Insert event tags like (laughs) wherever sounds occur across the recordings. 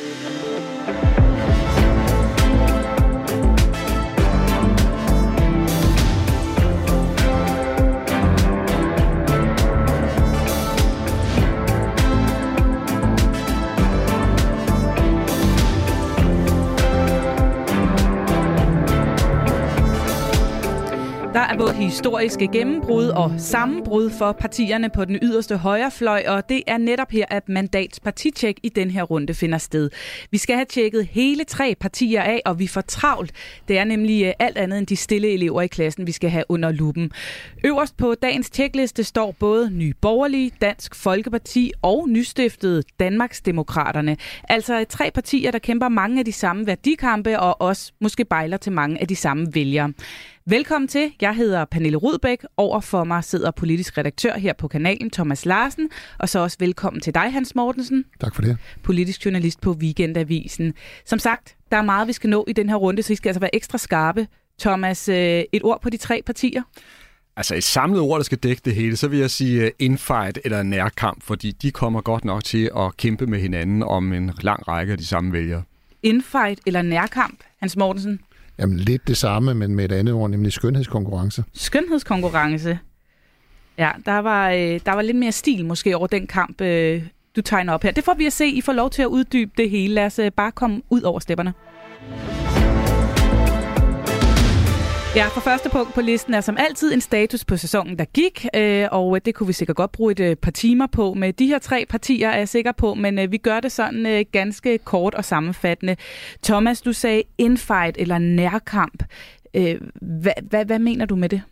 thank you Der både historiske gennembrud og sammenbrud for partierne på den yderste højrefløj, og det er netop her, at mandats partitjek i den her runde finder sted. Vi skal have tjekket hele tre partier af, og vi får travlt. Det er nemlig øh, alt andet end de stille elever i klassen, vi skal have under lupen. Øverst på dagens tjekliste står både Nye Borgerlige, Dansk Folkeparti og nystiftet Danmarksdemokraterne. Altså tre partier, der kæmper mange af de samme værdikampe og også måske bejler til mange af de samme vælgere. Velkommen til. Jeg hedder Pernille Rudbæk. Over for mig sidder politisk redaktør her på kanalen, Thomas Larsen. Og så også velkommen til dig, Hans Mortensen. Tak for det. Politisk journalist på Weekendavisen. Som sagt, der er meget, vi skal nå i den her runde, så I skal altså være ekstra skarpe. Thomas, øh, et ord på de tre partier? Altså et samlet ord, der skal dække det hele, så vil jeg sige øh, infight eller nærkamp, fordi de kommer godt nok til at kæmpe med hinanden om en lang række af de samme vælgere. Infight eller nærkamp, Hans Mortensen? Jamen lidt det samme, men med et andet ord, nemlig skønhedskonkurrence. Skønhedskonkurrence. Ja, der var, øh, der var lidt mere stil måske over den kamp, øh, du tegner op her. Det får vi at se. I får lov til at uddybe det hele. Lad os øh, bare komme ud over stepperne. Ja, for første punkt på listen er som altid en status på sæsonen, der gik, øh, og øh, det kunne vi sikkert godt bruge et øh, par timer på. Med de her tre partier er jeg sikker på, men øh, vi gør det sådan øh, ganske kort og sammenfattende. Thomas, du sagde infight eller nærkamp. Øh, hvad, hvad, hvad mener du med det?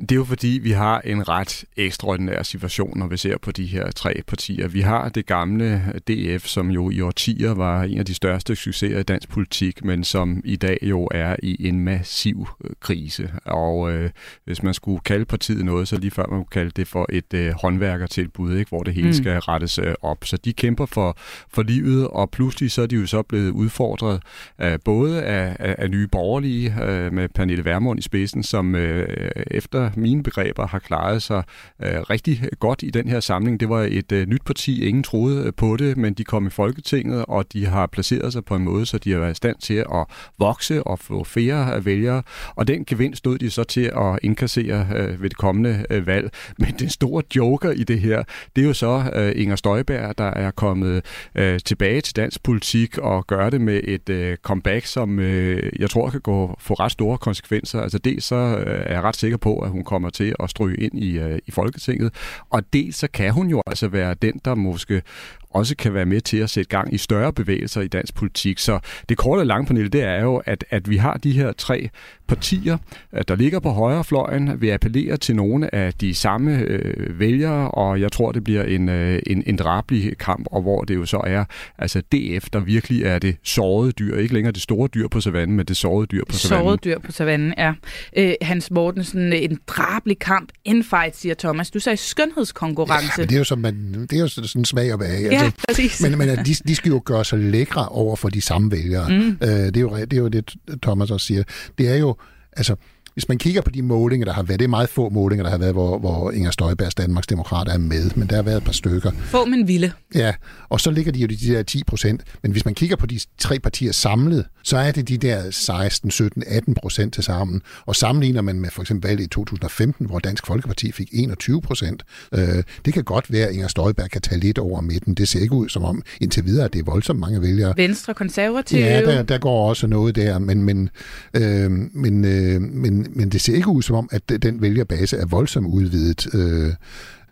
Det er jo fordi, vi har en ret ekstraordinær situation, når vi ser på de her tre partier. Vi har det gamle DF, som jo i årtier var en af de største succeser i dansk politik, men som i dag jo er i en massiv øh, krise. Og øh, hvis man skulle kalde partiet noget, så lige før man kunne kalde det for et øh, håndværkertilbud, ikke? hvor det hele mm. skal rettes øh, op. Så de kæmper for, for livet, og pludselig så er de jo så blevet udfordret øh, både af, af, af nye borgerlige, øh, med Pernille Vermund i spidsen, som øh, efter mine begreber har klaret sig øh, rigtig godt i den her samling. Det var et øh, nyt parti, ingen troede øh, på det, men de kom i Folketinget, og de har placeret sig på en måde, så de har været i stand til at vokse og få flere øh, vælgere. Og den gevinst stod de så til at indkassere øh, ved det kommende øh, valg. (laughs) Men den store joker i det her, det er jo så øh, Inger Støjberg, der er kommet øh, tilbage til dansk politik og gør det med et øh, comeback, som øh, jeg tror kan gå få ret store konsekvenser. Altså det så øh, er jeg ret sikker på, at hun hun kommer til at stryge ind i, øh, i Folketinget. Og dels så kan hun jo altså være den, der måske også kan være med til at sætte gang i større bevægelser i dansk politik. Så det korte og lange panel, det er jo, at, at vi har de her tre partier, øh, der ligger på højrefløjen. Vi appellerer til nogle af de samme øh, vælgere, og jeg tror, det bliver en, øh, en, en drabelig kamp, og hvor det jo så er altså DF, der virkelig er det sårede dyr. Ikke længere det store dyr på savannen, men det sårede dyr på savannen. Sårede dyr på savannen, ja. Øh, Hans Mortensen, en drabelig kamp, infight, siger Thomas. Du sagde skønhedskonkurrence. Ja, det er jo, som man, det er jo sådan smag og bag. Ja, præcis. Men, men de, de skal jo gøre sig lækre over for de samme vælgere. Mm. Øh, det, er jo, det er jo det, Thomas også siger. Det er jo, altså, hvis man kigger på de målinger, der har været, det er meget få målinger, der har været, hvor, hvor Inger Støjbergs Danmarks Demokrater er med, men der har været et par stykker. Få, men vilde. Ja, og så ligger de jo de der 10 procent. Men hvis man kigger på de tre partier samlet, så er det de der 16, 17, 18 procent til sammen. Og sammenligner man med for eksempel valget i 2015, hvor Dansk Folkeparti fik 21 procent. Øh, det kan godt være, at Inger Støjberg kan tage lidt over midten. Det ser ikke ud som om indtil videre, at det er voldsomt mange vælgere. Venstre, konservative. Ja, der, der går også noget der, men, men, øh, men, øh, men men det ser ikke ud som om, at den vælgerbase er voldsomt udvidet. Øh,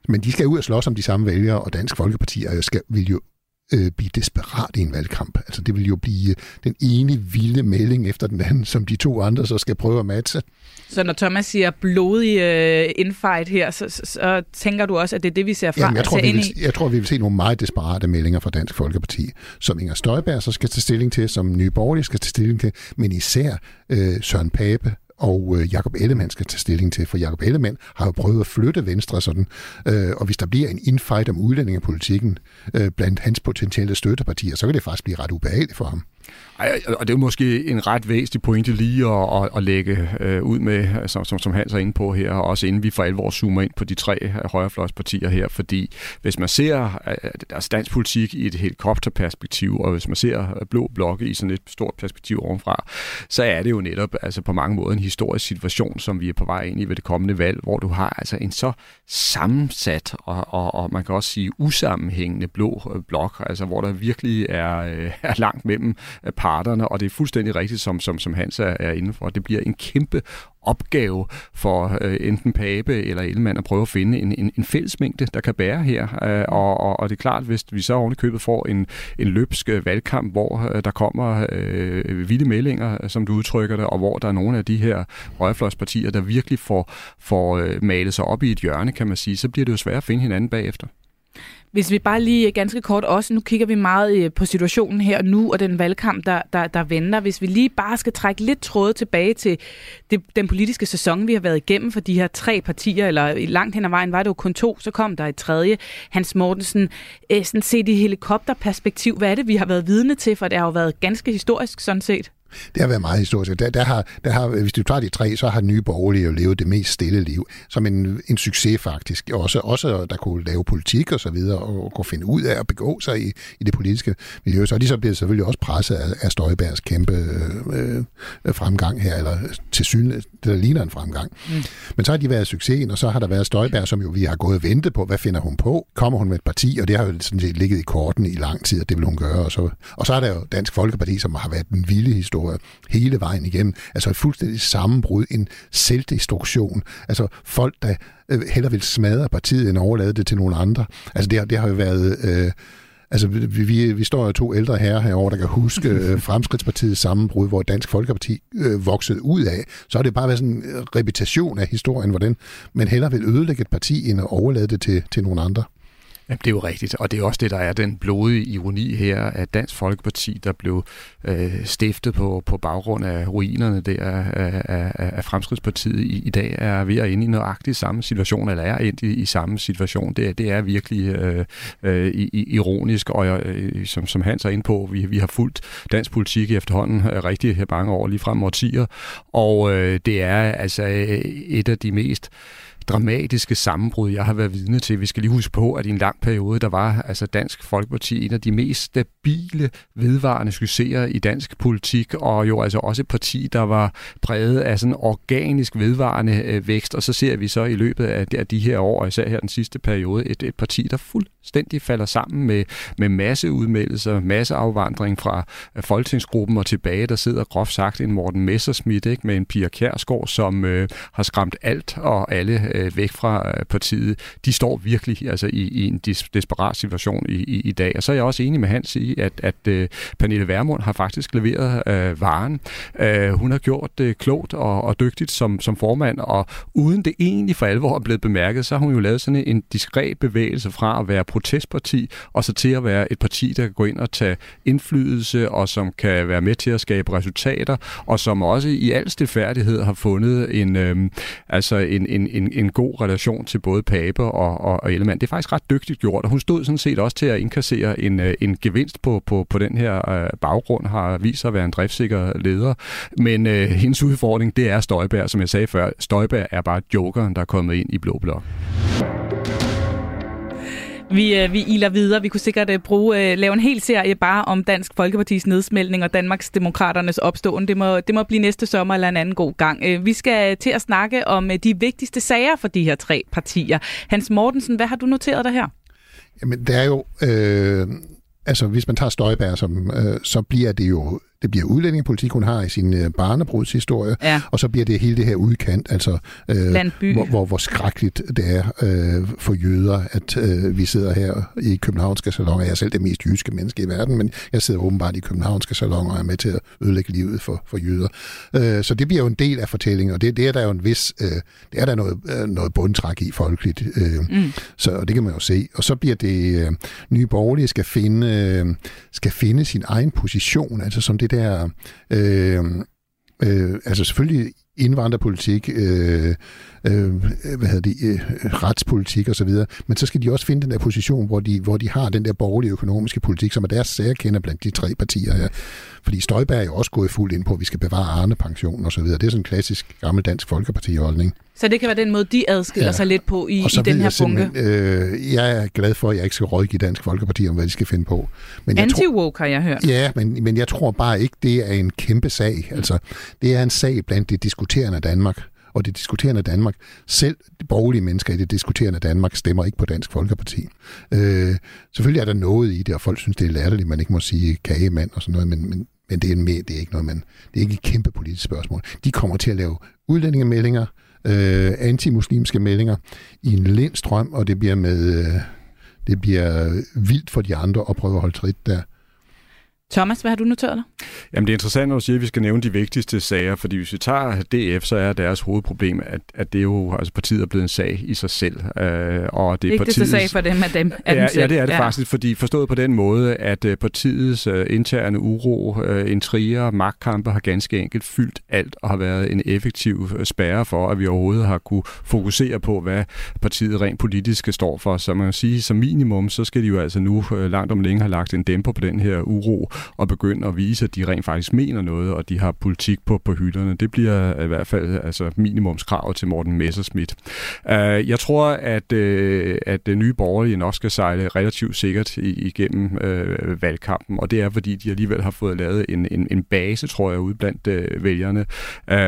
men de skal ud og slås om de samme vælgere, og Dansk Folkeparti skal, vil jo øh, blive desperat i en valgkamp. Altså det vil jo blive den ene vilde melding efter den anden, som de to andre så skal prøve at matche. Så når Thomas siger blodig uh, infight her, så, så, så tænker du også, at det er det, vi ser fra? Jamen, jeg, tror, vi vil, jeg tror, vi vil se nogle meget desperate meldinger fra Dansk Folkeparti, som Inger Støjberg så skal tage stilling til, som Nye Borgerlige skal tage stilling til, men især øh, Søren Pape og øh, Jakob Ellemann skal tage stilling til, for Jakob Ellemann har jo prøvet at flytte Venstre sådan, øh, og hvis der bliver en infight om udlændingepolitikken øh, blandt hans potentielle støttepartier, så kan det faktisk blive ret ubehageligt for ham. Ej, og det er måske en ret væsentlig pointe lige at, at, at lægge øh, ud med, som, som, som Hans er inde på her, og også inden vi for alvor zoomer ind på de tre højrefløjspartier her, fordi hvis man ser øh, altså dansk politik i et helikopterperspektiv, og hvis man ser øh, blå blokke i sådan et stort perspektiv ovenfra, så er det jo netop altså på mange måder en historisk situation, som vi er på vej ind i ved det kommende valg, hvor du har altså en så sammensat og, og, og man kan også sige usammenhængende blå øh, blok, altså hvor der virkelig er, er langt mellem parterne, og det er fuldstændig rigtigt, som, som, som Hans er, er inde for. Det bliver en kæmpe opgave for øh, enten Pape eller Ellemann at prøve at finde en, en, en fællesmængde, der kan bære her. Øh, og, og, og det er klart, hvis vi så oven købet får en, en løbsk øh, valgkamp, hvor øh, der kommer øh, vilde meldinger, øh, som du udtrykker det, og hvor der er nogle af de her højrefløjspartier, der virkelig får, får øh, malet sig op i et hjørne, kan man sige, så bliver det jo svært at finde hinanden bagefter. Hvis vi bare lige ganske kort også, nu kigger vi meget øh, på situationen her nu, og den valgkamp, der, der, der venter. Hvis vi lige bare skal trække lidt tråde tilbage til det, den politiske sæson, vi har været igennem for de her tre partier, eller langt hen ad vejen var det jo kun to, så kom der et tredje. Hans Mortensen, øh, sådan set i helikopterperspektiv, hvad er det, vi har været vidne til, for det har jo været ganske historisk sådan set? Det har været meget historisk. Der, der har, der har, hvis du tager de tre, så har nye borgerlige jo levet det mest stille liv, som en, en succes faktisk. Også, også der kunne lave politik og så videre, og kunne finde ud af at begå sig i, i det politiske miljø. Så er de så blevet selvfølgelig også presset af, af Støjbergs kæmpe øh, fremgang her, eller til syne, det der ligner en fremgang. Mm. Men så har de været succesen, og så har der været Støjberg, som jo vi har gået og ventet på, hvad finder hun på? Kommer hun med et parti? Og det har jo sådan set ligget i korten i lang tid, og det vil hun gøre. Og så, og så er der jo Dansk Folkeparti, som har været en vilde historie historie hele vejen igennem. Altså et fuldstændig sammenbrud, en selvdestruktion. Altså folk, der øh, heller vil smadre partiet, end overlade det til nogle andre. Altså det, det har jo været... Øh, Altså, vi, vi, vi står jo to ældre herrer herovre, der kan huske øh, (laughs) Fremskridtspartiets sammenbrud, hvor Dansk Folkeparti øh, voksede ud af. Så har det bare været sådan en reputation af historien, hvordan man heller vil ødelægge et parti, end at overlade det til, til nogle andre. Jamen, det er jo rigtigt, og det er også det, der er den blodige ironi her, at Dansk Folkeparti, der blev øh, stiftet på, på baggrund af ruinerne der af, af, af Fremskridspartiet, i, i dag er ved at ende i nøjagtig samme situation, eller er endt i, i samme situation. Det, det er virkelig øh, øh, ironisk, og øh, som, som Hans er inde på, vi, vi har fulgt dansk politik i efterhånden øh, rigtig mange år, lige frem årtier, og øh, det er altså øh, et af de mest dramatiske sammenbrud, jeg har været vidne til. Vi skal lige huske på, at i en lang periode, der var altså Dansk Folkeparti en af de mest stabile, vedvarende succeser i dansk politik, og jo altså også et parti, der var præget af sådan organisk vedvarende øh, vækst, og så ser vi så i løbet af, de her år, og især her den sidste periode, et, et parti, der fuldstændig falder sammen med, med masse udmeldelser, masse afvandring fra øh, folketingsgruppen og tilbage, der sidder groft sagt en Morten Messerschmidt ikke, med en Pia Kjærsgaard, som øh, har skræmt alt og alle øh, væk fra øh, partiet, de står virkelig altså, i, i en des, desperat situation i, i, i dag. Og så er jeg også enig med Hans i, at, at øh, Pernille Vermund har faktisk leveret øh, varen. Øh, hun har gjort det klogt og, og dygtigt som, som formand, og uden det egentlig for alvor er blevet bemærket, så har hun jo lavet sådan en diskret bevægelse fra at være protestparti, og så til at være et parti, der kan gå ind og tage indflydelse, og som kan være med til at skabe resultater, og som også i al stilfærdighed har fundet en, øh, altså en, en, en, en en god relation til både Pape og, og, og Ellemann. Det er faktisk ret dygtigt gjort, og hun stod sådan set også til at indkassere en, øh, en gevinst på, på, på den her øh, baggrund, har vist sig at være en driftsikker leder. Men øh, hendes udfordring, det er Støjberg, som jeg sagde før. Støjberg er bare jokeren, der er kommet ind i Blå Blok. Vi, øh, vi iler videre. Vi kunne sikkert øh, bruge, øh, lave en hel serie bare om Dansk Folkepartis nedsmeltning og Danmarks Demokraternes opståen. Det må, det må blive næste sommer eller en anden god gang. Øh, vi skal øh, til at snakke om øh, de vigtigste sager for de her tre partier. Hans Mortensen, hvad har du noteret dig her? Jamen, det er jo... Øh altså hvis man tager Støjbær, som, øh, så bliver det jo det bliver udlændingepolitik, hun har i sin øh, barnebrudshistorie, ja. og så bliver det hele det her udkant, altså øh, hvor, hvor, hvor skrækkeligt det er øh, for jøder, at øh, vi sidder her i københavnske salonger. Jeg er selv det mest jyske menneske i verden, men jeg sidder åbenbart i københavnske salonger og er med til at ødelægge livet for, for jøder. Øh, så det bliver jo en del af fortællingen, og det, det er der jo en vis, øh, det er der noget, øh, noget bundtræk i folkeligt. Øh, mm. Så det kan man jo se. Og så bliver det, øh, nye borgerlige skal finde, øh, skal finde sin egen position, altså som det det der... Øh, øh, altså selvfølgelig indvandrerpolitik, øh, øh, hvad hedder det, øh, retspolitik osv., men så skal de også finde den der position, hvor de, hvor de har den der borgerlige økonomiske politik, som er deres særkender blandt de tre partier Ja. Fordi Støjberg er jo også gået fuldt ind på, at vi skal bevare Arne-pension og så videre. Det er sådan en klassisk gammel dansk folkepartiholdning. Så det kan være den måde, de adskiller ja. sig lidt på i, og så i den her bunke? Øh, jeg er glad for, at jeg ikke skal rådgive Dansk Folkeparti om, hvad de skal finde på. Men Anti-woke har jeg hørt. Ja, men, men jeg tror bare ikke, det er en kæmpe sag. Altså, det er en sag blandt det diskuterende Danmark og det diskuterende Danmark, selv de borgerlige mennesker i det diskuterende Danmark, stemmer ikke på Dansk Folkeparti. Øh, selvfølgelig er der noget i det, og folk synes, det er latterligt, man ikke må sige kagemand og sådan noget, men, men, men det, er med, det er ikke noget, man, det er ikke et kæmpe politisk spørgsmål. De kommer til at lave udlændingemeldinger, øh, øh, antimuslimske meldinger i en lindstrøm, og det bliver med... Øh, det bliver vildt for de andre at prøve at holde trit der. Thomas, hvad har du noteret dig? Jamen det er interessant, når du siger, at vi skal nævne de vigtigste sager, fordi hvis vi tager DF, så er deres hovedproblem, at, at det jo, altså partiet er blevet en sag i sig selv. Øh, og det er Vigtigste sag for dem er dem. Er ja, dem selv. ja, det er det ja. faktisk, fordi forstået på den måde, at uh, partiets uh, interne uro, uh, intriger, magtkampe har ganske enkelt fyldt alt og har været en effektiv uh, spærre for, at vi overhovedet har kunne fokusere på, hvad partiet rent politisk står for. Så man kan sige, som minimum, så skal de jo altså nu uh, langt om længe have lagt en dæmper på den her uro, og begynde at vise, at de rent faktisk mener noget, og de har politik på, på hylderne. Det bliver i hvert fald altså minimumskrav til Morten Messerschmidt. Uh, jeg tror, at, uh, at det nye borgerlige nok skal sejle relativt sikkert igennem uh, valgkampen, og det er, fordi de alligevel har fået lavet en, en, en base, tror jeg, ude blandt uh, vælgerne.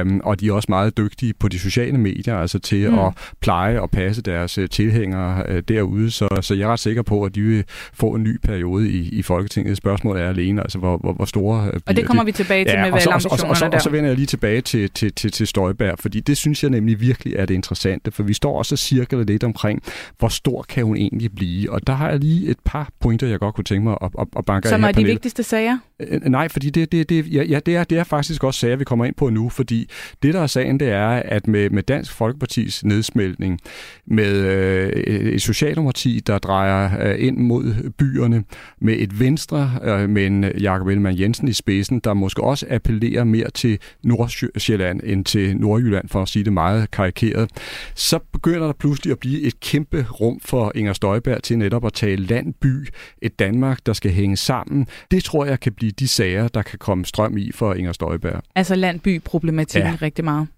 Um, og de er også meget dygtige på de sociale medier, altså til mm. at pleje og passe deres uh, tilhængere uh, derude, så, så jeg er ret sikker på, at de vil få en ny periode i, i Folketinget. Spørgsmålet er alene, altså hvor, hvor, hvor store... Øh, og det kommer vi tilbage til ja, med valgambitionerne og så, og, så, og, så, og så vender jeg lige tilbage til, til, til, til Støjberg, fordi det synes jeg nemlig virkelig er det interessante, for vi står også og cirkler lidt omkring, hvor stor kan hun egentlig blive, og der har jeg lige et par pointer, jeg godt kunne tænke mig at, at, at banke Som er de vigtigste sager? Øh, nej, fordi det, det, det, ja, ja, det, er, det er faktisk også sager, vi kommer ind på nu, fordi det, der er sagen, det er, at med, med Dansk Folkepartis nedsmeltning, med øh, et Socialdemokrati, der drejer øh, ind mod byerne, med et Venstre, øh, med en Jakob Ellemann Jensen i spidsen, der måske også appellerer mere til Nordsjælland end til Nordjylland, for at sige det meget karikeret, så begynder der pludselig at blive et kæmpe rum for Inger Støjberg til netop at tale landby, et Danmark, der skal hænge sammen. Det tror jeg kan blive de sager, der kan komme strøm i for Inger Støjberg. Altså landby-problematikken ja. rigtig meget.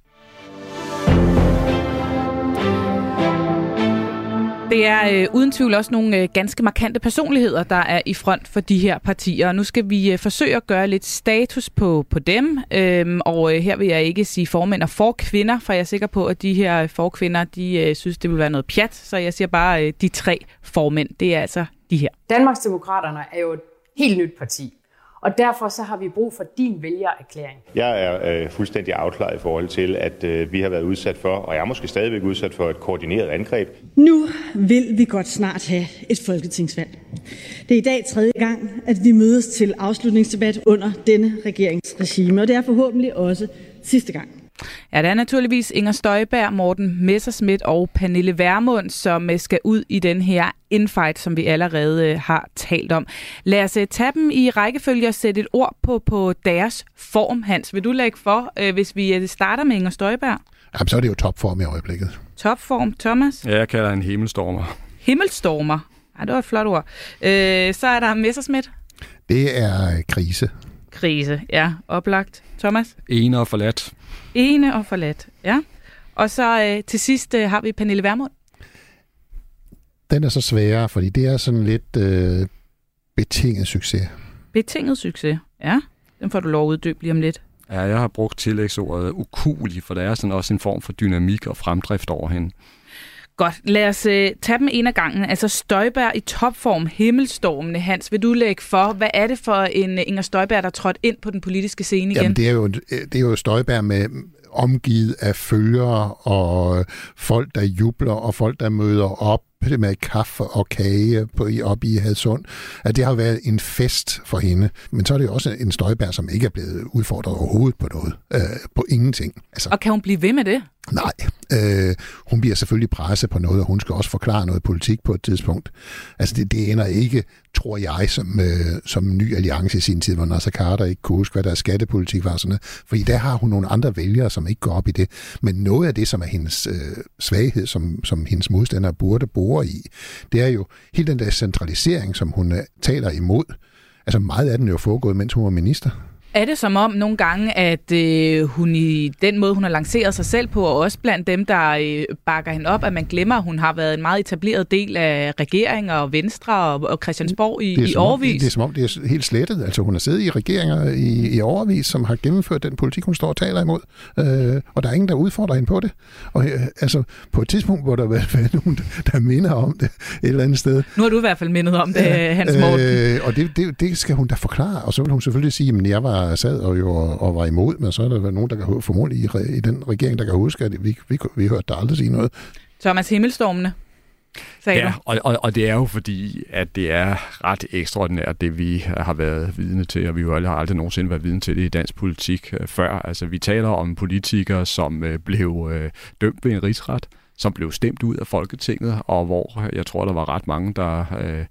Det er øh, uden tvivl også nogle øh, ganske markante personligheder, der er i front for de her partier. Og nu skal vi øh, forsøge at gøre lidt status på, på dem. Øhm, og øh, her vil jeg ikke sige formænd og forkvinder, for jeg er sikker på, at de her øh, forkvinder, de øh, synes, det vil være noget pjat. Så jeg siger bare øh, de tre formænd. Det er altså de her. Danmarksdemokraterne er jo et helt nyt parti. Og derfor så har vi brug for din vælgererklæring. Jeg er øh, fuldstændig afklaret i forhold til, at øh, vi har været udsat for, og jeg er måske stadigvæk udsat for et koordineret angreb. Nu vil vi godt snart have et folketingsvalg. Det er i dag tredje gang, at vi mødes til afslutningsdebat under denne regeringsregime, og det er forhåbentlig også sidste gang. Ja, det er naturligvis Inger Støjberg, Morten Messerschmidt og Pernille Vermund, som øh, skal ud i den her infight, som vi allerede øh, har talt om. Lad os øh, tage dem i rækkefølge og sætte et ord på, på deres form, Hans. Vil du lægge for, hvis vi starter med Inger Støjberg? Jamen, så er det jo topform i øjeblikket. Topform, Thomas? Ja, jeg kalder en himmelstormer. Himmelstormer? Ja, det var et flot ord. Øh, så er der Messerschmidt. Det er krise. Krise, ja. Oplagt. Thomas? Ene og forladt. Ene og forladt, ja. Og så øh, til sidst øh, har vi Pernille Vermund. Den er så sværere, fordi det er sådan lidt øh, betinget succes. Betinget succes, ja. Den får du lov at uddybe lige om lidt. Ja, jeg har brugt tillægsordet ukulig, for der er sådan også en form for dynamik og fremdrift over hende. Godt, lad os øh, tage dem en af gangen. Altså Støjberg i topform, himmelstormende. Hans, vil du lægge for, hvad er det for en øh, Inger Støjberg, der trådte ind på den politiske scene igen? Jamen, det er jo, øh, det er jo Støjberg med omgivet af følgere og folk, der jubler og folk, der møder op med kaffe og kage på, op i Hadsund, at det har været en fest for hende. Men så er det jo også en Støjberg, som ikke er blevet udfordret overhovedet på noget. Øh, på ingenting. Altså, og kan hun blive ved med det? Nej. Øh, hun bliver selvfølgelig presset på noget, og hun skal også forklare noget politik på et tidspunkt. Altså det, det ender ikke, tror jeg, som, øh, som ny alliance i sin tid, hvor Nasser Carter ikke kunne huske, hvad der skattepolitik var. Sådan noget. Fordi der har hun nogle andre vælgere, som ikke går op i det. Men noget af det, som er hendes øh, svaghed, som, som hendes modstandere burde bore i, det er jo hele den der centralisering, som hun øh, taler imod. Altså meget af den er jo foregået, mens hun var minister. Er det som om nogle gange, at øh, hun i den måde, hun har lanceret sig selv på, og også blandt dem, der øh, bakker hende op, at man glemmer, at hun har været en meget etableret del af regeringer og Venstre og, og Christiansborg i, i overvis? Det er som om, det er helt slettet. Altså hun har siddet i regeringer i, i overvis, som har gennemført den politik, hun står og taler imod. Øh, og der er ingen, der udfordrer hende på det. Og øh, altså på et tidspunkt, hvor der var (laughs) nogen, der minder om det et eller andet sted. Nu har du i hvert fald mindet om det, Hans Morten. Øh, og det, det, det skal hun da forklare. Og så vil hun selvfølgelig sige, at jeg var sad og jo og var imod, men så er der nogen, der kan formodentlig i, i den regering, der kan huske, at vi, vi, vi hørte der aldrig sige noget. Thomas Himmelstormene, ja, og, og, og det er jo fordi, at det er ret ekstraordinært, det vi har været vidne til, og vi jo har aldrig nogensinde været vidne til det i dansk politik øh, før. Altså, vi taler om politikere, som øh, blev øh, dømt ved en rigsret, som blev stemt ud af Folketinget, og hvor jeg tror, der var ret mange, der øh,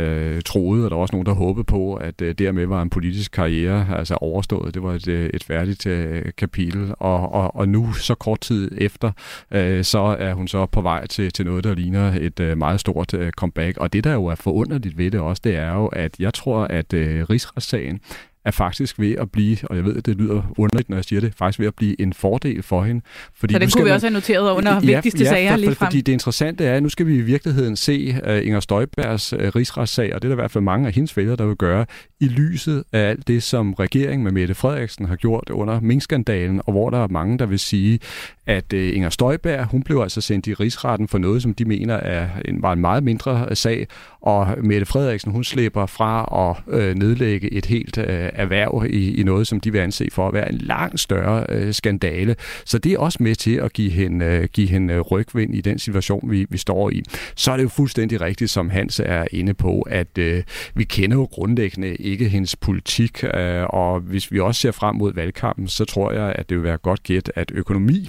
øh, troede, og der var også nogen, der håbede på, at øh, dermed var en politisk karriere altså overstået. Det var et, øh, et færdigt øh, kapitel, og, og, og nu, så kort tid efter, øh, så er hun så på vej til, til noget, der ligner et øh, meget stort øh, comeback. Og det, der jo er forunderligt ved det også, det er jo, at jeg tror, at øh, rigsretssagen er faktisk ved at blive, og jeg ved, at det lyder underligt, når jeg siger det, faktisk ved at blive en fordel for hende. Fordi så det kunne vi man, også have noteret under ja, vigtigste ja, sager for, lige frem. Fordi det interessante er, at nu skal vi i virkeligheden se uh, Inger Støjbergs uh, rigsretssag, og det er der i hvert fald mange af hendes vælgere, der vil gøre, i lyset af alt det, som regeringen med Mette Frederiksen har gjort under minkskandalen, og hvor der er mange, der vil sige, at uh, Inger Støjberg, hun blev altså sendt i rigsretten for noget, som de mener er en, var en meget mindre sag, og Mette Frederiksen, hun slipper fra at uh, nedlægge et helt uh, erhverv i, i noget, som de vil anse for at være en langt større øh, skandale. Så det er også med til at give hende, øh, give hende øh, rygvind i den situation, vi, vi står i. Så er det jo fuldstændig rigtigt, som Hans er inde på, at øh, vi kender jo grundlæggende ikke hendes politik, øh, og hvis vi også ser frem mod valgkampen, så tror jeg, at det vil være godt gæt, at økonomi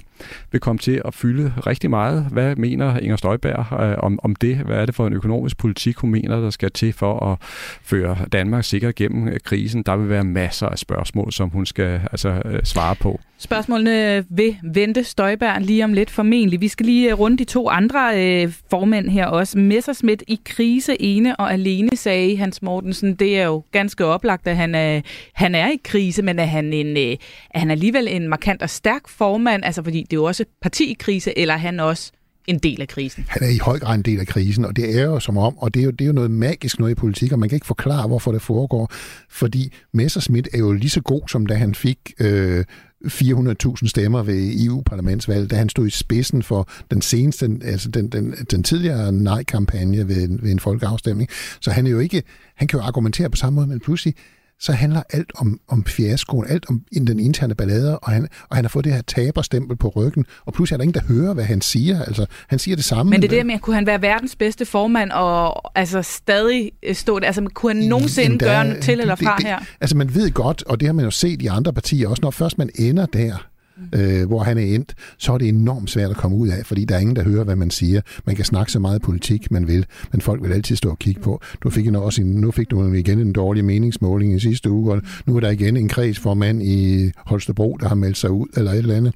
vil komme til at fylde rigtig meget. Hvad mener Inger Støjberg øh, om, om det? Hvad er det for en økonomisk politik, hun mener, der skal til for at føre Danmark sikkert gennem øh, krisen? Der vil være masser af spørgsmål, som hun skal altså, øh, svare på. Spørgsmålene vil vente Støjberg lige om lidt formentlig. Vi skal lige øh, runde de to andre øh, formænd her også. Messersmith i krise ene og alene, sagde Hans Mortensen. Det er jo ganske oplagt, at han er, han er i krise, men er han, en, øh, er han alligevel en markant og stærk formand? Altså fordi det er jo også parti i krise, eller er han også en del af krisen. Han er i høj grad en del af krisen, og det er jo som om, og det er jo, det er jo noget magisk noget i politik, og man kan ikke forklare, hvorfor det foregår, fordi Messerschmidt er jo lige så god, som da han fik øh, 400.000 stemmer ved EU-parlamentsvalget, da han stod i spidsen for den seneste, altså den, den, den tidligere nej-kampagne ved, ved en folkeafstemning. Så han er jo ikke, han kan jo argumentere på samme måde, men pludselig så handler alt om, om fiaskoen, alt om den interne ballade, og han, og han har fået det her taberstempel på ryggen, og pludselig er der ingen, der hører, hvad han siger. Altså, han siger det samme. Men det er det med, kunne han være verdens bedste formand, og altså stadig stå der? Altså, kunne han nogensinde Endda, gøre til eller fra det, det, her? Altså, man ved godt, og det har man jo set i andre partier, også når først man ender der, øh, hvor han er endt, så er det enormt svært at komme ud af, fordi der er ingen, der hører, hvad man siger. Man kan snakke så meget politik, man vil, men folk vil altid stå og kigge på. Du fik en, også en, nu fik du igen en dårlig meningsmåling i sidste uge, og nu er der igen en kredsformand i Holstebro, der har meldt sig ud, eller et eller andet.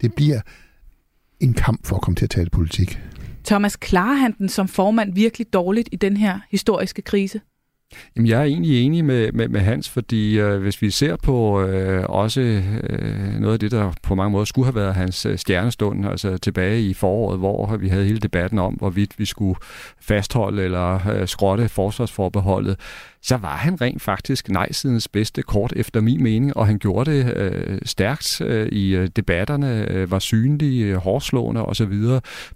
Det bliver en kamp for at komme til at tale politik. Thomas, klarer han den som formand virkelig dårligt i den her historiske krise? Jamen, jeg er egentlig enig med, med, med Hans, fordi øh, hvis vi ser på øh, også øh, noget af det, der på mange måder skulle have været hans øh, stjernestund, altså tilbage i foråret, hvor vi havde hele debatten om, hvorvidt vi skulle fastholde eller øh, skrotte forsvarsforbeholdet, så var han rent faktisk nej-sidens bedste kort efter min mening, og han gjorde det øh, stærkt øh, i øh, debatterne, øh, var synlig, øh, hårdslående osv.,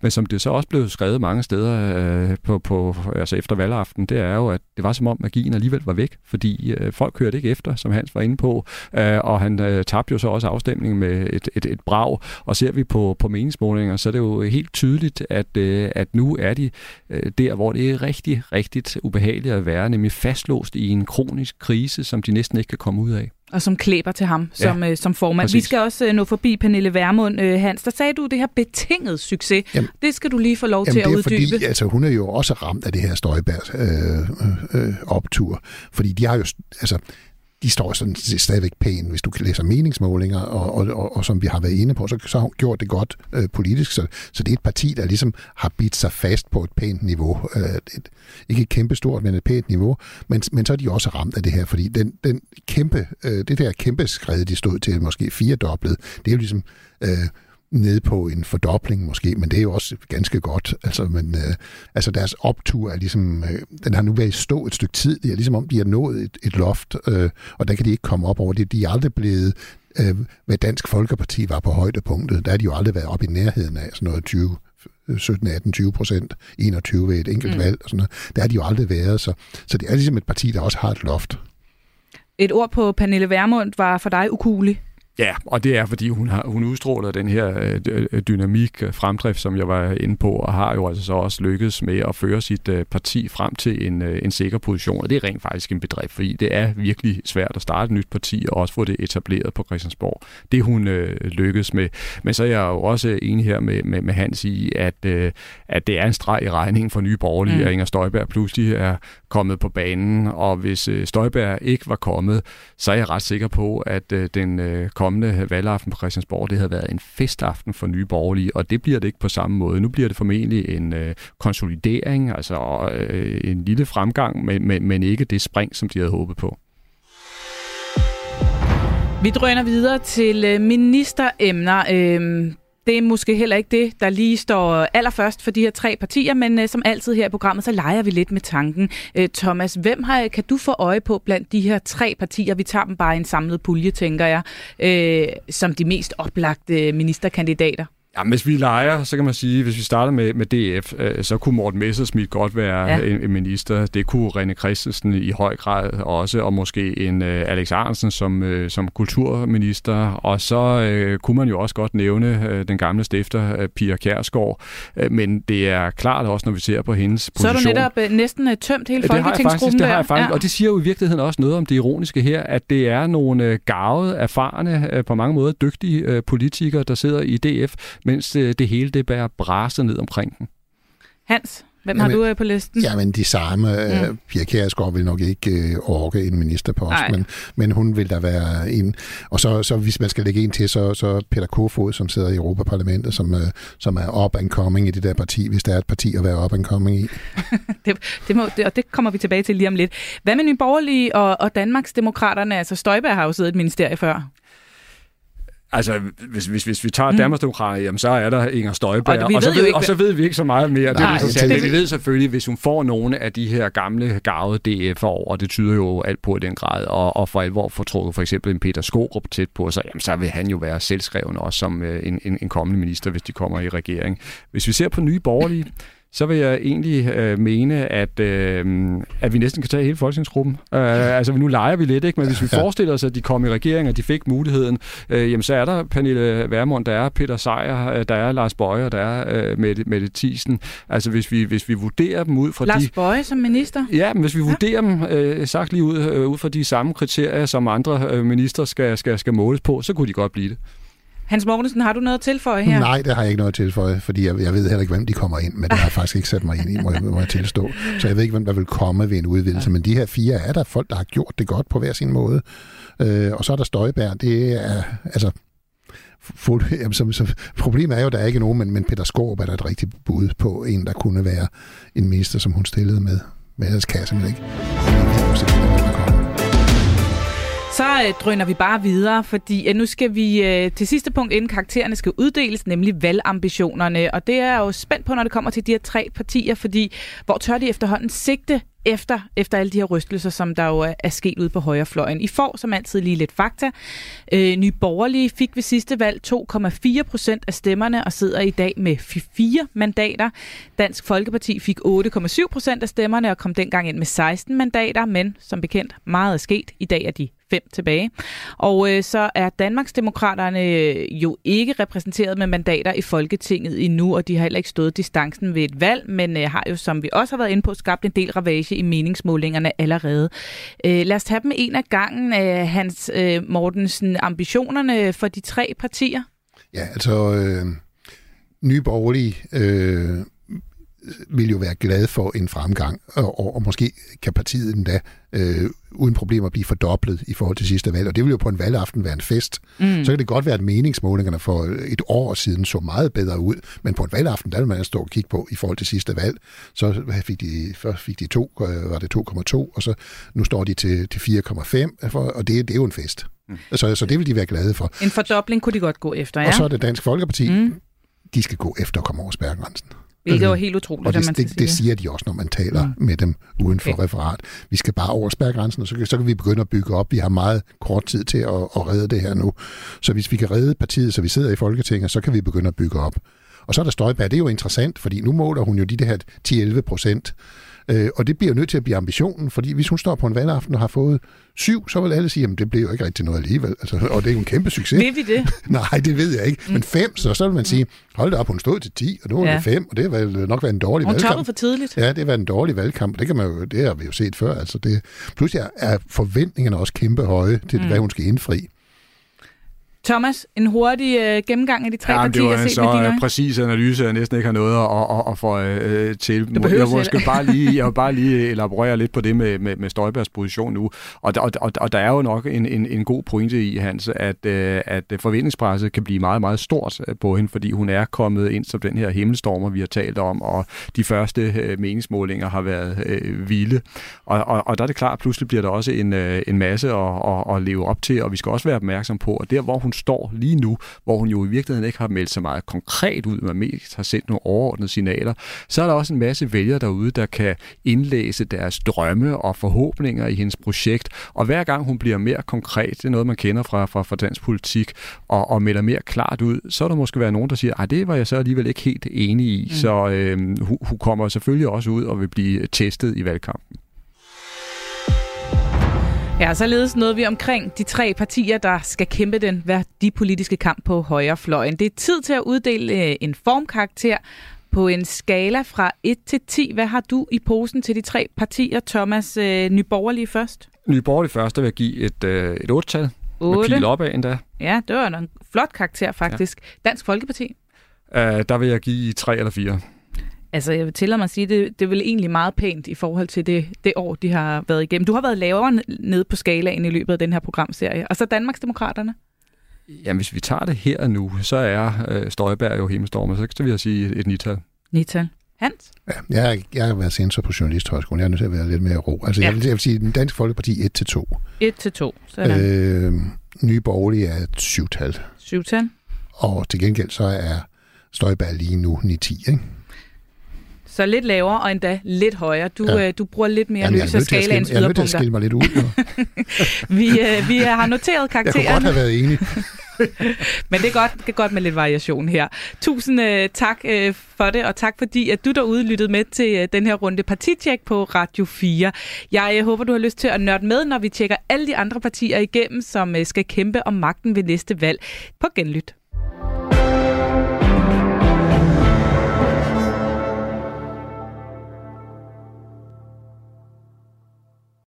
men som det så også blev skrevet mange steder øh, på, på, altså efter valgaften, det er jo, at det var som om magien alligevel var væk, fordi øh, folk hørte ikke efter, som Hans var inde på, øh, og han øh, tabte jo så også afstemningen med et, et, et brag, og ser vi på, på meningsmålinger, så er det jo helt tydeligt, at, øh, at nu er de øh, der, hvor det er rigtig, rigtig ubehageligt at være, nemlig fastlåst i en kronisk krise, som de næsten ikke kan komme ud af. Og som klæber til ham som, ja, øh, som formand. Præcis. Vi skal også øh, nå forbi Pernille Vermund. Øh, Hans, der sagde du det her betinget succes. Jamen, det skal du lige få lov til at uddybe. det er Fordi, altså, hun er jo også ramt af det her Støjbergs øh, øh, optur. Fordi de har jo... Altså, de står sådan stadigvæk pænt, hvis du kan læse meningsmålinger, og, og, og, og som vi har været inde på, så, så har hun gjort det godt øh, politisk, så, så det er et parti, der ligesom har bidt sig fast på et pænt niveau. Øh, et, ikke et kæmpe stort, men et pænt niveau, men, men så er de også ramt af det her, fordi den, den kæmpe, øh, det der kæmpe skred, de stod til, måske firedoblet, det er jo ligesom... Øh, nede på en fordobling måske, men det er jo også ganske godt. Altså, men, øh, altså deres optur er ligesom, øh, den har nu været i stå et stykke tid. Det er ligesom om, de har nået et, et loft, øh, og der kan de ikke komme op over det. De er aldrig blevet, øh, hvad Dansk Folkeparti var på højdepunktet. Der har de jo aldrig været op i nærheden af sådan noget 20, 17, 18, 20 procent, 21 ved et enkelt mm. valg og sådan noget. Der har de jo aldrig været, så, så det er ligesom et parti, der også har et loft. Et ord på Pernille Vermund var for dig ukulig. Ja, og det er, fordi hun, har, hun udstråler den her øh, dynamik, øh, fremdrift, som jeg var inde på, og har jo altså så også lykkedes med at føre sit øh, parti frem til en, en sikker position, og det er rent faktisk en bedrift, fordi det er virkelig svært at starte et nyt parti, og også få det etableret på Christiansborg. Det hun øh, lykkedes med. Men så er jeg jo også enig her med, med, med Hans i, at, øh, at det er en streg i regningen for nye borgerlige, mm. at Inger Støjberg pludselig er kommet på banen, og hvis øh, Støjberg ikke var kommet, så er jeg ret sikker på, at øh, den øh, kommende valgaften på Christiansborg, det havde været en festaften for nye borgerlige, og det bliver det ikke på samme måde. Nu bliver det formentlig en konsolidering, altså en lille fremgang, men, men, ikke det spring, som de havde håbet på. Vi drøner videre til ministeremner. Øhm, det er måske heller ikke det, der lige står allerførst for de her tre partier, men øh, som altid her i programmet, så leger vi lidt med tanken. Øh, Thomas, hvem har, kan du få øje på blandt de her tre partier? Vi tager dem bare i en samlet pulje, tænker jeg, øh, som de mest oplagte øh, ministerkandidater. Ja, hvis vi leger, så kan man sige, hvis vi starter med, med DF, øh, så kunne Morten Messersmith godt være ja. en, en minister. Det kunne René Christensen i høj grad også, og måske en øh, Alex Arnsen som, øh, som kulturminister. Og så øh, kunne man jo også godt nævne øh, den gamle stifter, øh, Pia Kjærsgaard. Øh, men det er klart også, når vi ser på hendes position. Så er du netop øh, næsten øh, tømt hele folketingsgruppen det har jeg faktisk, Det har jeg faktisk, ja. og det siger jo i virkeligheden også noget om det ironiske her, at det er nogle øh, gavede, erfarne, øh, på mange måder dygtige øh, politikere, der sidder i DF, mens det, det hele det bærer braser ned omkring den. Hans, hvem jamen, har du øh, på listen? Jamen, de samme. Øh, mm. Pia Kjærsgaard vil nok ikke øh, orke en ministerpost, men, men hun vil der være en. Og så, så hvis man skal lægge en til, så, så Peter Kofod, som sidder i Europaparlamentet, som, øh, som er up and coming i det der parti, hvis der er et parti at være up and coming i. (laughs) det, det må, det, og det kommer vi tilbage til lige om lidt. Hvad med Nye Borgerlige og, og Danmarks Demokraterne? Altså Støjberg har jo siddet et ministerie før. Altså, hvis, hvis, hvis vi tager mm. Danmarksdemokraterne, jamen så er der Inger Støjberg, og, og, så ved, ikke, og så ved vi ikke så meget mere. Nej, det er det, vi ved selvfølgelig, hvis hun får nogle af de her gamle, gavede DF'er over, og det tyder jo alt på i den grad, og, og for alvor får trukket for eksempel en Peter Skorup tæt på sig, jamen så vil han jo være selvskreven også som øh, en, en, en kommende minister, hvis de kommer i regering. Hvis vi ser på nye borgerlige, så vil jeg egentlig øh, mene, at, øh, at vi næsten kan tage hele folketingsgruppen. Øh, altså, nu leger vi lidt, ikke? men hvis vi ja. forestiller os, at de kom i regering, og de fik muligheden, øh, jamen, så er der Pernille Vermund, der er Peter Sejer, øh, der er Lars Bøje, der er øh, Mette, Mette Thiesen. Altså, hvis vi, hvis vi vurderer dem ud fra Lars de... Bøje som minister? Ja, men hvis vi ja. vurderer dem, øh, sagt lige ud, øh, ud fra de samme kriterier, som andre øh, minister skal, skal, skal måles på, så kunne de godt blive det. Hans Mortensen, har du noget at tilføje her? Nej, det har jeg ikke noget at tilføje, fordi jeg, jeg ved heller ikke, hvem de kommer ind, men det har jeg faktisk ikke sat mig ind i, må jeg, må jeg tilstå. Så jeg ved ikke, hvem der vil komme ved en udvidelse, men de her fire er der folk, der har gjort det godt på hver sin måde. Øh, og så er der Støjbær, det er, altså, fuld, jamen, som, som, problemet er jo, at der er ikke nogen, men, men Peter Skorp er der et rigtigt bud på en, der kunne være en minister, som hun stillede med. Men ellers kan jeg simpelthen ikke. Så øh, drøner vi bare videre, fordi øh, nu skal vi øh, til sidste punkt, inden karaktererne skal uddeles, nemlig valgambitionerne. Og det er jo spændt på, når det kommer til de her tre partier, fordi hvor tør de efterhånden sigte efter, efter alle de her rystelser, som der jo er, sket ude på højrefløjen. I får som altid lige lidt fakta. Øh, Nye Borgerlige fik ved sidste valg 2,4 procent af stemmerne og sidder i dag med fire mandater. Dansk Folkeparti fik 8,7 procent af stemmerne og kom dengang ind med 16 mandater, men som bekendt meget er sket. I dag er de fem tilbage. Og øh, så er Danmarksdemokraterne øh, jo ikke repræsenteret med mandater i Folketinget endnu, og de har heller ikke stået distancen ved et valg, men øh, har jo, som vi også har været inde på, skabt en del ravage i meningsmålingerne allerede. Øh, lad os tage dem en af gangen, øh, Hans øh, Mortensen, ambitionerne for de tre partier. Ja, altså øh, Nye Borgerlige øh, vil jo være glad for en fremgang, og, og, og måske kan partiet endda øh, uden problemer blive fordoblet i forhold til sidste valg, og det vil jo på en valgaften være en fest. Mm. Så kan det godt være, at meningsmålingerne for et år siden så meget bedre ud, men på en valgaften, der vil man stå og kigge på i forhold til sidste valg, så fik de, først fik de to, øh, var det 2,2, og så nu står de til, til 4,5, og det, det er jo en fest. Mm. Så, så det vil de være glade for. En fordobling kunne de godt gå efter, ja. Og så er det Dansk Folkeparti, mm. de skal gå efter at komme over spærregrænsen. Hvilket var helt utroligt, og det, man det, det, det siger de også, når man taler mm. med dem uden for okay. referat. Vi skal bare over spærregrænsen, og så, så kan vi begynde at bygge op. Vi har meget kort tid til at, at redde det her nu. Så hvis vi kan redde partiet, så vi sidder i Folketinget, så kan vi begynde at bygge op. Og så er der Støjberg. Det er jo interessant, fordi nu måler hun jo de her 10-11 procent Øh, og det bliver nødt til at blive ambitionen, fordi hvis hun står på en valgaften og har fået syv, så vil alle sige, at det bliver jo ikke rigtig noget alligevel. Altså, og det er jo en kæmpe succes. Ved vi det? (laughs) Nej, det ved jeg ikke. Mm. Men fem, så, så vil man sige, hold da op, hun stod til 10, og nu er ja. det fem, og det har nok været en dårlig hun valgkamp. Hun for tidligt. Ja, det har været en dårlig valgkamp, det, kan man jo, det har vi jo set før. Altså det, pludselig er forventningerne også kæmpe høje til, mm. hvad hun skal indfri. Thomas, en hurtig øh, gennemgang af de tre ja, partier. Det var en så øh, præcis analyse, jeg næsten ikke har noget at, at, at få øh, til. Jeg måske bare lige, jeg vil bare lige (laughs) elaborere lidt på det med, med, med Støjbergs position nu. Og, og, og, og der er jo nok en, en, en god pointe i, Hans, at, øh, at forventningspresset kan blive meget, meget stort øh, på hende, fordi hun er kommet ind som den her himmelstormer, vi har talt om, og de første øh, meningsmålinger har været øh, vilde. Og, og, og der er det klart, at pludselig bliver der også en, øh, en masse at, at, at leve op til, og vi skal også være opmærksom på, at der, hvor hun står lige nu, hvor hun jo i virkeligheden ikke har meldt så meget konkret ud, men mest har sendt nogle overordnede signaler, så er der også en masse vælgere derude, der kan indlæse deres drømme og forhåbninger i hendes projekt. Og hver gang hun bliver mere konkret, det er noget, man kender fra, fra, fra dansk politik, og, og melder mere klart ud, så er der måske være nogen, der siger, at det var jeg så alligevel ikke helt enig i. Mm. Så øh, hun, hun kommer selvfølgelig også ud og vil blive testet i valgkampen. Ja, således nåede vi omkring de tre partier, der skal kæmpe den værdipolitiske kamp på højrefløjen. Det er tid til at uddele øh, en formkarakter på en skala fra 1 til 10. Hvad har du i posen til de tre partier, Thomas øh, Nyborgerlige først? Nyborgerlige først, der vil jeg give et, øh, et 8-tal. 8. Med pil opad endda. Ja, det var en flot karakter faktisk. Ja. Dansk Folkeparti? Uh, der vil jeg give 3 eller 4. Altså, jeg vil tillade mig at sige, det, det er vel egentlig meget pænt i forhold til det, det år, de har været igennem. Du har været lavere nede på skalaen i løbet af den her programserie. Og så Danmarksdemokraterne? Jamen, hvis vi tager det her nu, så er øh, Støjberg jo himmelstormer, så kan vi sige et nital. Nital. Hans? Ja, jeg, jeg har været censor på Journalisthøjskolen. Jeg er nødt til at være lidt mere ro. Altså, ja. jeg, vil, jeg vil sige, den danske folkeparti 1-2. 1-2, sådan. Øh, nye borgerlige er et syvtal. Syvtal. Og til gengæld så er Støjberg lige nu 9-10, ikke? Så lidt lavere og endda lidt højere. Du, ja. øh, du bruger lidt mere Jamen, lys af skalaens yderpunkter. Jeg er nødt til at skille mig lidt ud. (laughs) vi, øh, vi har noteret karakteren. (laughs) Jeg kunne godt have været enig. (laughs) Men det er godt, det er godt med lidt variation her. Tusind øh, tak øh, for det, og tak fordi, at du derude lyttede med til øh, den her runde partitjek på Radio 4. Jeg øh, håber, du har lyst til at nørde med, når vi tjekker alle de andre partier igennem, som øh, skal kæmpe om magten ved næste valg. På genlyt.